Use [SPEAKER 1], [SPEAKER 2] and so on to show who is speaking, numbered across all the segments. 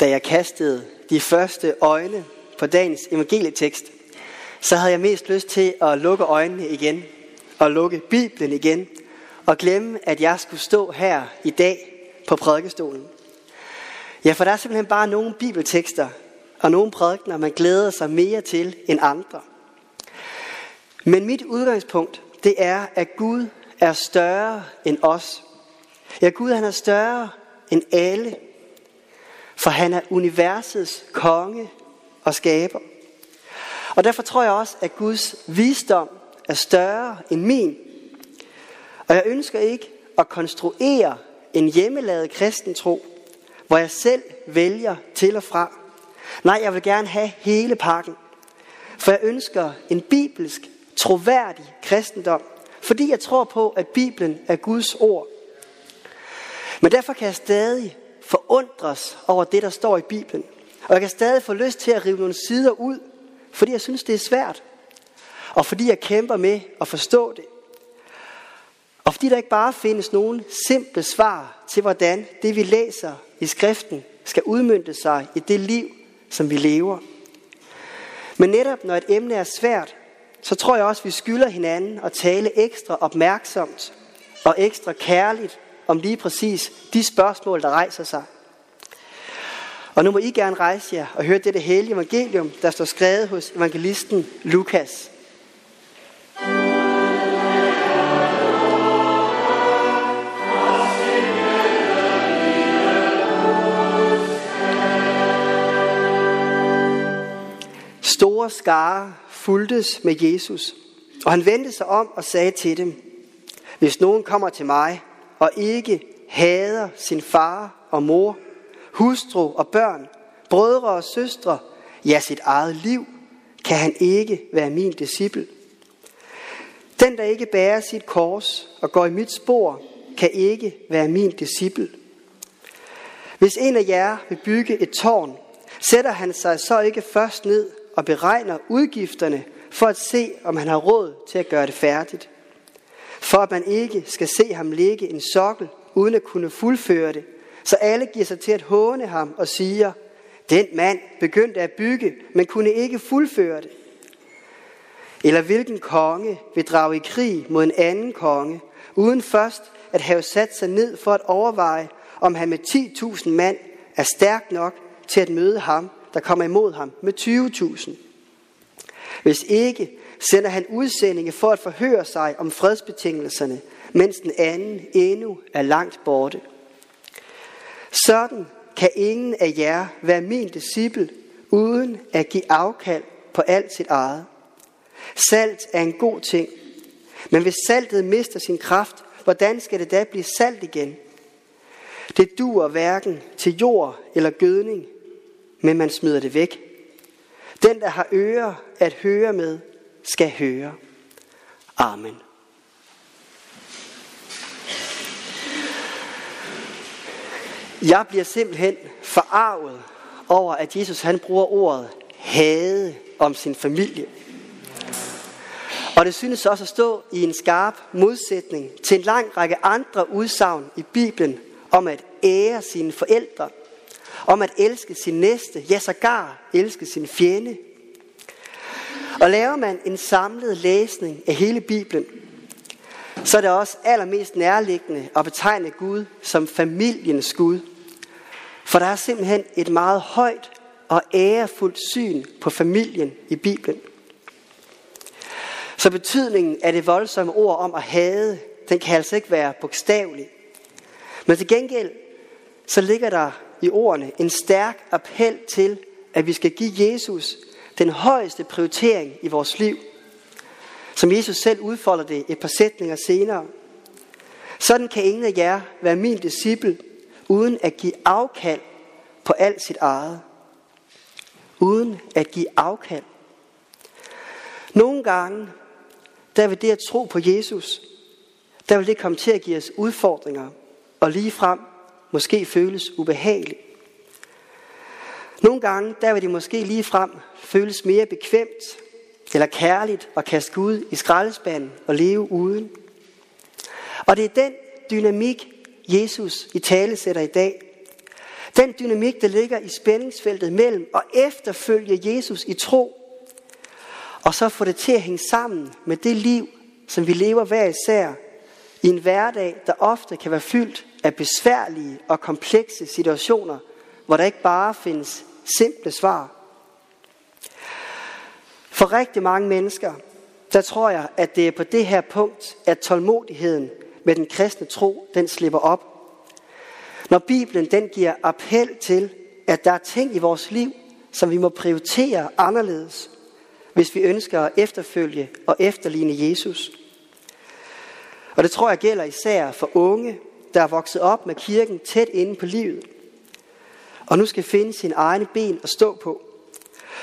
[SPEAKER 1] da jeg kastede de første øjne på dagens evangelietekst, så havde jeg mest lyst til at lukke øjnene igen, og lukke Bibelen igen, og glemme, at jeg skulle stå her i dag på prædikestolen. Ja, for der er simpelthen bare nogle bibeltekster og nogle prædikener, man glæder sig mere til end andre. Men mit udgangspunkt, det er, at Gud er større end os. Ja, Gud han er større end alle, for han er universets konge og skaber. Og derfor tror jeg også, at Guds visdom er større end min. Og jeg ønsker ikke at konstruere en hjemmelavet kristen tro, hvor jeg selv vælger til og fra. Nej, jeg vil gerne have hele pakken. For jeg ønsker en bibelsk, troværdig kristendom, fordi jeg tror på, at Bibelen er Guds ord. Men derfor kan jeg stadig forundres over det, der står i Bibelen. Og jeg kan stadig få lyst til at rive nogle sider ud, fordi jeg synes, det er svært. Og fordi jeg kæmper med at forstå det. Og fordi der ikke bare findes nogen simple svar til, hvordan det, vi læser i skriften, skal udmyndte sig i det liv, som vi lever. Men netop når et emne er svært, så tror jeg også, vi skylder hinanden at tale ekstra opmærksomt og ekstra kærligt om lige præcis de spørgsmål, der rejser sig. Og nu må I gerne rejse jer og høre dette hellige evangelium, der står skrevet hos evangelisten Lukas. Store skare fuldtes med Jesus, og han vendte sig om og sagde til dem, hvis nogen kommer til mig og ikke hader sin far og mor, hustru og børn, brødre og søstre, ja sit eget liv, kan han ikke være min disciple. Den, der ikke bærer sit kors og går i mit spor, kan ikke være min disciple. Hvis en af jer vil bygge et tårn, sætter han sig så ikke først ned og beregner udgifterne for at se, om han har råd til at gøre det færdigt. For at man ikke skal se ham ligge en sokkel, uden at kunne fuldføre det, så alle giver sig til at håne ham og siger, den mand begyndte at bygge, men kunne ikke fuldføre det. Eller hvilken konge vil drage i krig mod en anden konge, uden først at have sat sig ned for at overveje, om han med 10.000 mand er stærk nok til at møde ham, der kommer imod ham med 20.000. Hvis ikke, sender han udsendinge for at forhøre sig om fredsbetingelserne, mens den anden endnu er langt borte. Sådan kan ingen af jer være min disciple, uden at give afkald på alt sit eget. Salt er en god ting, men hvis saltet mister sin kraft, hvordan skal det da blive salt igen? Det duer hverken til jord eller gødning, men man smider det væk. Den, der har ører at høre med, skal høre. Amen. Jeg bliver simpelthen forarvet over, at Jesus han bruger ordet hade om sin familie. Og det synes også at stå i en skarp modsætning til en lang række andre udsagn i Bibelen om at ære sine forældre, om at elske sin næste, ja sågar elske sin fjende. Og laver man en samlet læsning af hele Bibelen, så er det også allermest nærliggende at betegne Gud som familiens Gud. For der er simpelthen et meget højt og ærefuldt syn på familien i Bibelen. Så betydningen af det voldsomme ord om at hade, den kan altså ikke være bogstavelig. Men til gengæld, så ligger der i ordene en stærk appel til, at vi skal give Jesus den højeste prioritering i vores liv. Som Jesus selv udfolder det et par sætninger senere. Sådan kan ingen af jer være min disciple, uden at give afkald på alt sit eget. Uden at give afkald. Nogle gange, der vil det at tro på Jesus, der vil det komme til at give os udfordringer, og lige frem måske føles ubehageligt. Nogle gange, der vil det måske lige frem føles mere bekvemt eller kærligt at kaste Gud i skraldespanden og leve uden. Og det er den dynamik, Jesus i tale sætter i dag. Den dynamik, der ligger i spændingsfeltet mellem at efterfølge Jesus i tro, og så få det til at hænge sammen med det liv, som vi lever hver især, i en hverdag, der ofte kan være fyldt af besværlige og komplekse situationer, hvor der ikke bare findes simple svar. For rigtig mange mennesker, der tror jeg, at det er på det her punkt, at tålmodigheden med den kristne tro, den slipper op. Når Bibelen den giver appel til, at der er ting i vores liv, som vi må prioritere anderledes, hvis vi ønsker at efterfølge og efterligne Jesus. Og det tror jeg gælder især for unge, der er vokset op med kirken tæt inde på livet, og nu skal finde sin egne ben at stå på.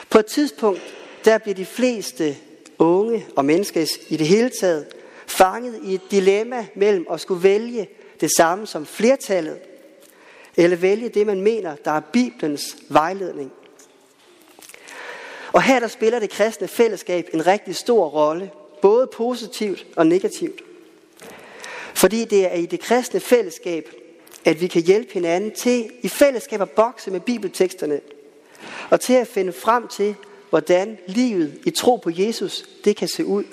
[SPEAKER 1] På et tidspunkt, der bliver de fleste unge og mennesker i det hele taget fanget i et dilemma mellem at skulle vælge det samme som flertallet, eller vælge det, man mener, der er Bibelens vejledning. Og her der spiller det kristne fællesskab en rigtig stor rolle, både positivt og negativt. Fordi det er i det kristne fællesskab, at vi kan hjælpe hinanden til i fællesskab at bokse med bibelteksterne, og til at finde frem til, hvordan livet i tro på Jesus, det kan se ud.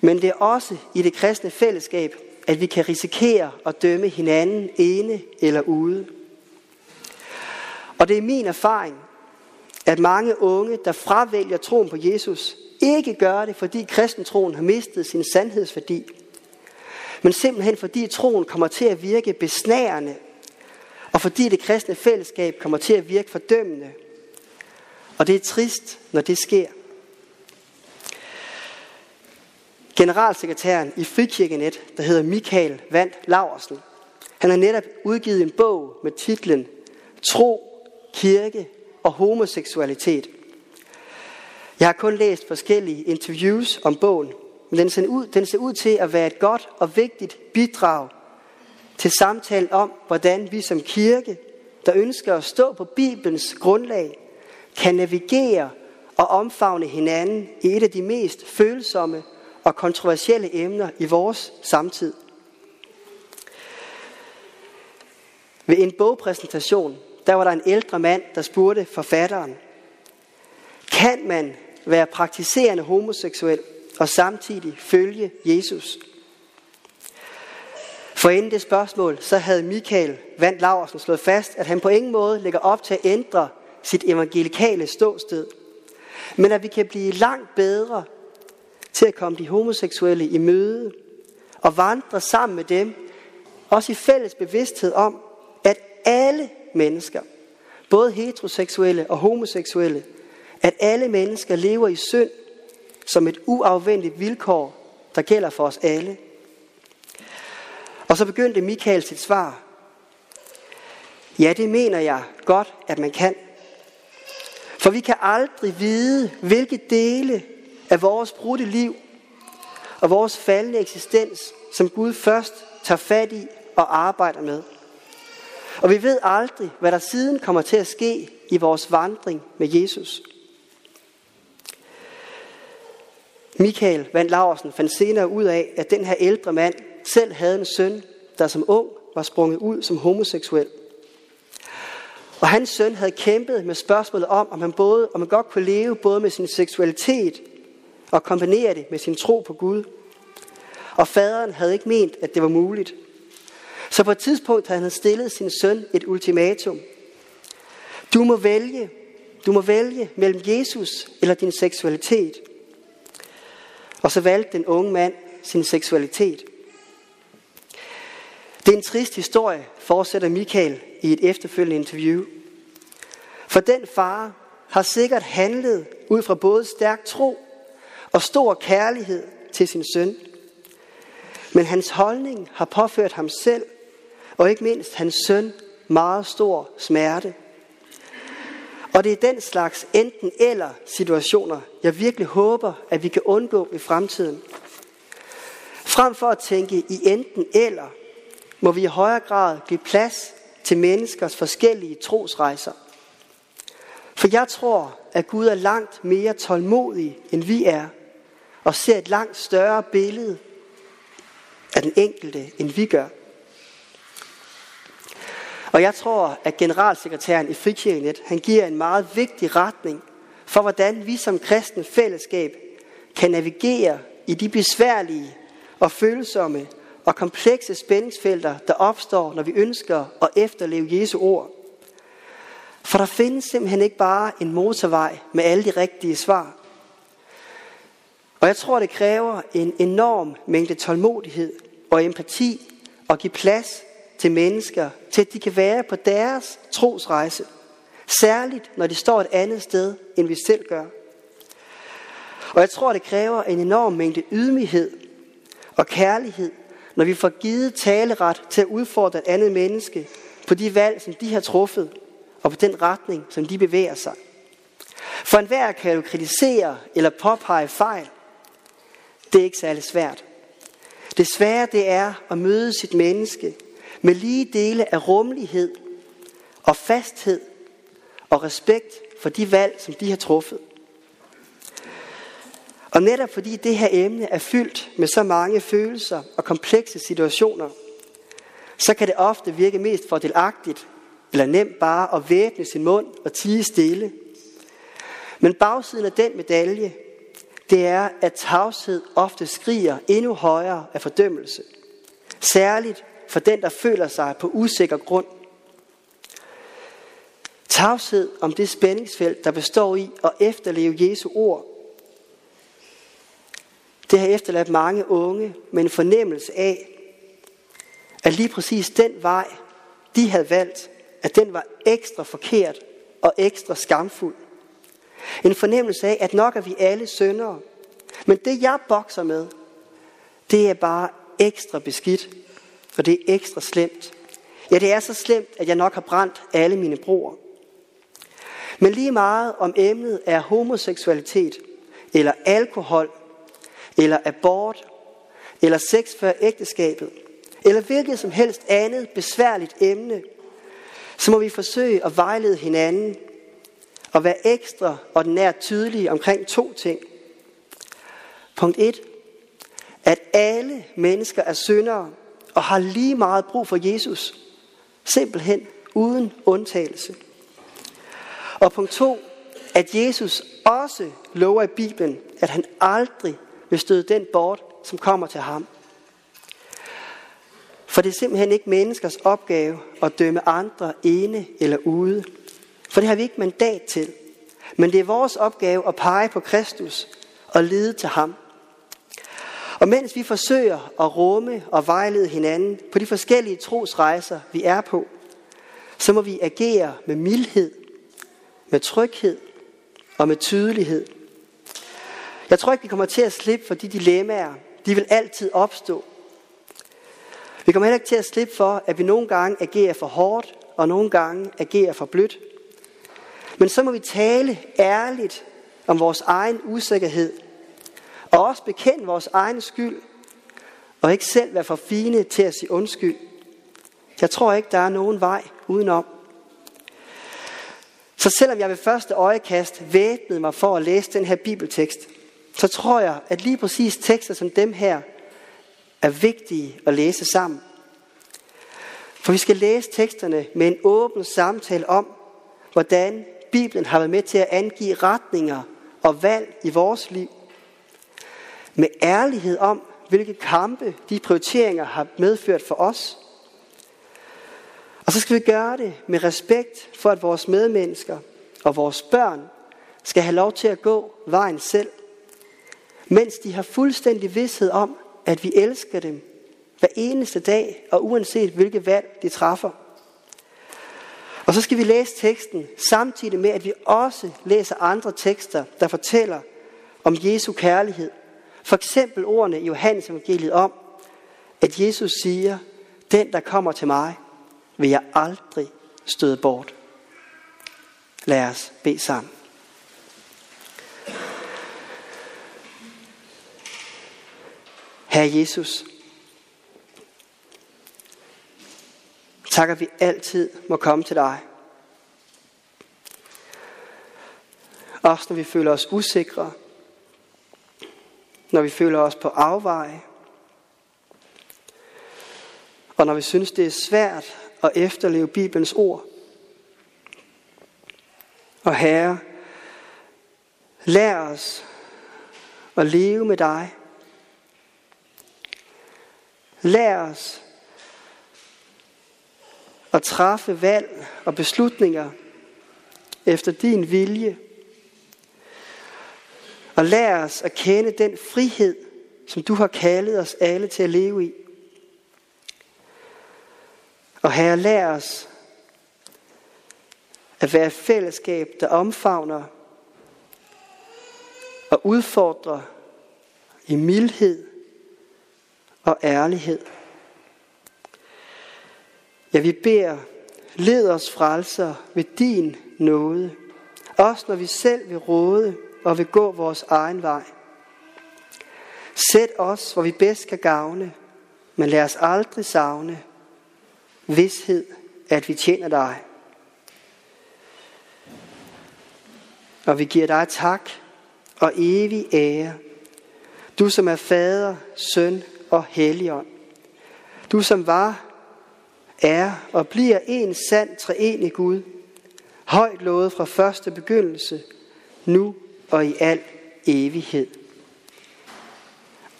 [SPEAKER 1] Men det er også i det kristne fællesskab, at vi kan risikere at dømme hinanden ene eller ude. Og det er min erfaring, at mange unge, der fravælger troen på Jesus, ikke gør det, fordi kristentroen har mistet sin sandhedsværdi, men simpelthen fordi troen kommer til at virke besnærende, og fordi det kristne fællesskab kommer til at virke fordømmende. Og det er trist, når det sker. Generalsekretæren i Frikirkenet, der hedder Michael Vand Laversen, han har netop udgivet en bog med titlen Tro, kirke og homoseksualitet. Jeg har kun læst forskellige interviews om bogen, men den ser, ud, den ser ud til at være et godt og vigtigt bidrag til samtalen om, hvordan vi som kirke, der ønsker at stå på Bibelens grundlag, kan navigere og omfavne hinanden i et af de mest følsomme og kontroversielle emner i vores samtid. Ved en bogpræsentation, der var der en ældre mand, der spurgte forfatteren, kan man være praktiserende homoseksuel og samtidig følge Jesus? For inden det spørgsmål, så havde Michael Vand Laversen slået fast, at han på ingen måde lægger op til at ændre sit evangelikale ståsted, men at vi kan blive langt bedre til at komme de homoseksuelle i møde og vandre sammen med dem, også i fælles bevidsthed om, at alle mennesker, både heteroseksuelle og homoseksuelle, at alle mennesker lever i synd som et uafvendeligt vilkår, der gælder for os alle. Og så begyndte Michael sit svar. Ja, det mener jeg godt, at man kan. For vi kan aldrig vide, hvilke dele af vores brudte liv og vores faldende eksistens, som Gud først tager fat i og arbejder med. Og vi ved aldrig, hvad der siden kommer til at ske i vores vandring med Jesus. Michael Van Laursen fandt senere ud af, at den her ældre mand selv havde en søn, der som ung var sprunget ud som homoseksuel. Og hans søn havde kæmpet med spørgsmålet om, om han, både, om han godt kunne leve både med sin seksualitet og kombinere det med sin tro på Gud. Og faderen havde ikke ment, at det var muligt. Så på et tidspunkt havde han stillet sin søn et ultimatum. Du må vælge. Du må vælge mellem Jesus eller din seksualitet. Og så valgte den unge mand sin seksualitet. Det er en trist historie, fortsætter Michael i et efterfølgende interview. For den far har sikkert handlet ud fra både stærk tro og stor kærlighed til sin søn. Men hans holdning har påført ham selv, og ikke mindst hans søn, meget stor smerte. Og det er den slags enten eller situationer, jeg virkelig håber, at vi kan undgå i fremtiden. Frem for at tænke i enten eller, må vi i højere grad give plads til menneskers forskellige trosrejser. For jeg tror, at Gud er langt mere tålmodig, end vi er, og ser et langt større billede af den enkelte, end vi gør. Og jeg tror, at generalsekretæren i Frikirkenet, han giver en meget vigtig retning for, hvordan vi som kristne fællesskab kan navigere i de besværlige og følsomme og komplekse spændingsfelter, der opstår, når vi ønsker at efterleve Jesu ord. For der findes simpelthen ikke bare en motorvej med alle de rigtige svar. Og jeg tror, det kræver en enorm mængde tålmodighed og empati at give plads til mennesker, til at de kan være på deres trosrejse. Særligt, når de står et andet sted, end vi selv gør. Og jeg tror, det kræver en enorm mængde ydmyghed og kærlighed, når vi får givet taleret til at udfordre et andet menneske på de valg, som de har truffet, og på den retning, som de bevæger sig. For enhver kan jo kritisere eller påpege fejl. Det er ikke særlig svært. Det svære det er at møde sit menneske med lige dele af rummelighed og fasthed og respekt for de valg, som de har truffet. Og netop fordi det her emne er fyldt med så mange følelser og komplekse situationer, så kan det ofte virke mest fordelagtigt eller nemt bare at væbne sin mund og tige stille. Men bagsiden af den medalje, det er, at tavshed ofte skriger endnu højere af fordømmelse. Særligt for den, der føler sig på usikker grund. Tavshed om det spændingsfelt, der består i at efterleve Jesu ord. Det har efterladt mange unge med en fornemmelse af, at lige præcis den vej, de havde valgt, at den var ekstra forkert og ekstra skamfuld. En fornemmelse af, at nok er vi alle syndere. Men det jeg bokser med, det er bare ekstra beskidt, for det er ekstra slemt. Ja, det er så slemt, at jeg nok har brændt alle mine broer. Men lige meget om emnet er homoseksualitet, eller alkohol, eller abort, eller sex før ægteskabet, eller hvilket som helst andet besværligt emne, så må vi forsøge at vejlede hinanden og være ekstra og den nær tydelige omkring to ting. Punkt 1. At alle mennesker er syndere og har lige meget brug for Jesus. Simpelthen uden undtagelse. Og punkt 2. At Jesus også lover i Bibelen, at han aldrig vil støde den bort, som kommer til ham. For det er simpelthen ikke menneskers opgave at dømme andre ene eller ude. For det har vi ikke mandat til. Men det er vores opgave at pege på Kristus og lede til ham. Og mens vi forsøger at rumme og vejlede hinanden på de forskellige trosrejser, vi er på, så må vi agere med mildhed, med tryghed og med tydelighed. Jeg tror ikke, vi kommer til at slippe for de dilemmaer. De vil altid opstå. Vi kommer heller ikke til at slippe for, at vi nogle gange agerer for hårdt, og nogle gange agerer for blødt. Men så må vi tale ærligt om vores egen usikkerhed, og også bekende vores egen skyld, og ikke selv være for fine til at sige undskyld. Jeg tror ikke, der er nogen vej udenom. Så selvom jeg ved første øjekast væbnede mig for at læse den her bibeltekst, så tror jeg, at lige præcis tekster som dem her er vigtige at læse sammen. For vi skal læse teksterne med en åben samtale om, hvordan Bibelen har været med til at angive retninger og valg i vores liv. Med ærlighed om, hvilke kampe de prioriteringer har medført for os. Og så skal vi gøre det med respekt for, at vores medmennesker og vores børn skal have lov til at gå vejen selv, mens de har fuldstændig vidshed om, at vi elsker dem hver eneste dag, og uanset hvilke valg de træffer. Og så skal vi læse teksten samtidig med, at vi også læser andre tekster, der fortæller om Jesu kærlighed. For eksempel ordene i Johannes evangeliet om, at Jesus siger, den der kommer til mig, vil jeg aldrig støde bort. Lad os bede sammen. Herre Jesus, tak at vi altid må komme til dig. Også når vi føler os usikre, når vi føler os på afveje, og når vi synes, det er svært at efterleve Bibelens ord. Og Herre, lær os at leve med dig. Lær os at træffe valg og beslutninger efter din vilje. Og lær os at kende den frihed, som du har kaldet os alle til at leve i. Og Herre, lær os at være et fællesskab, der omfavner og udfordrer i mildhed og ærlighed. Ja, vi beder, led os frelser ved din nåde, også når vi selv vil råde og vil gå vores egen vej. Sæt os, hvor vi bedst kan gavne, men lad os aldrig savne vidshed, at vi tjener dig. Og vi giver dig tak og evig ære. Du som er fader, søn og helligånd. Du som var, er og bliver en sand treenig Gud. Højt lovet fra første begyndelse, nu og i al evighed.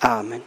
[SPEAKER 1] Amen.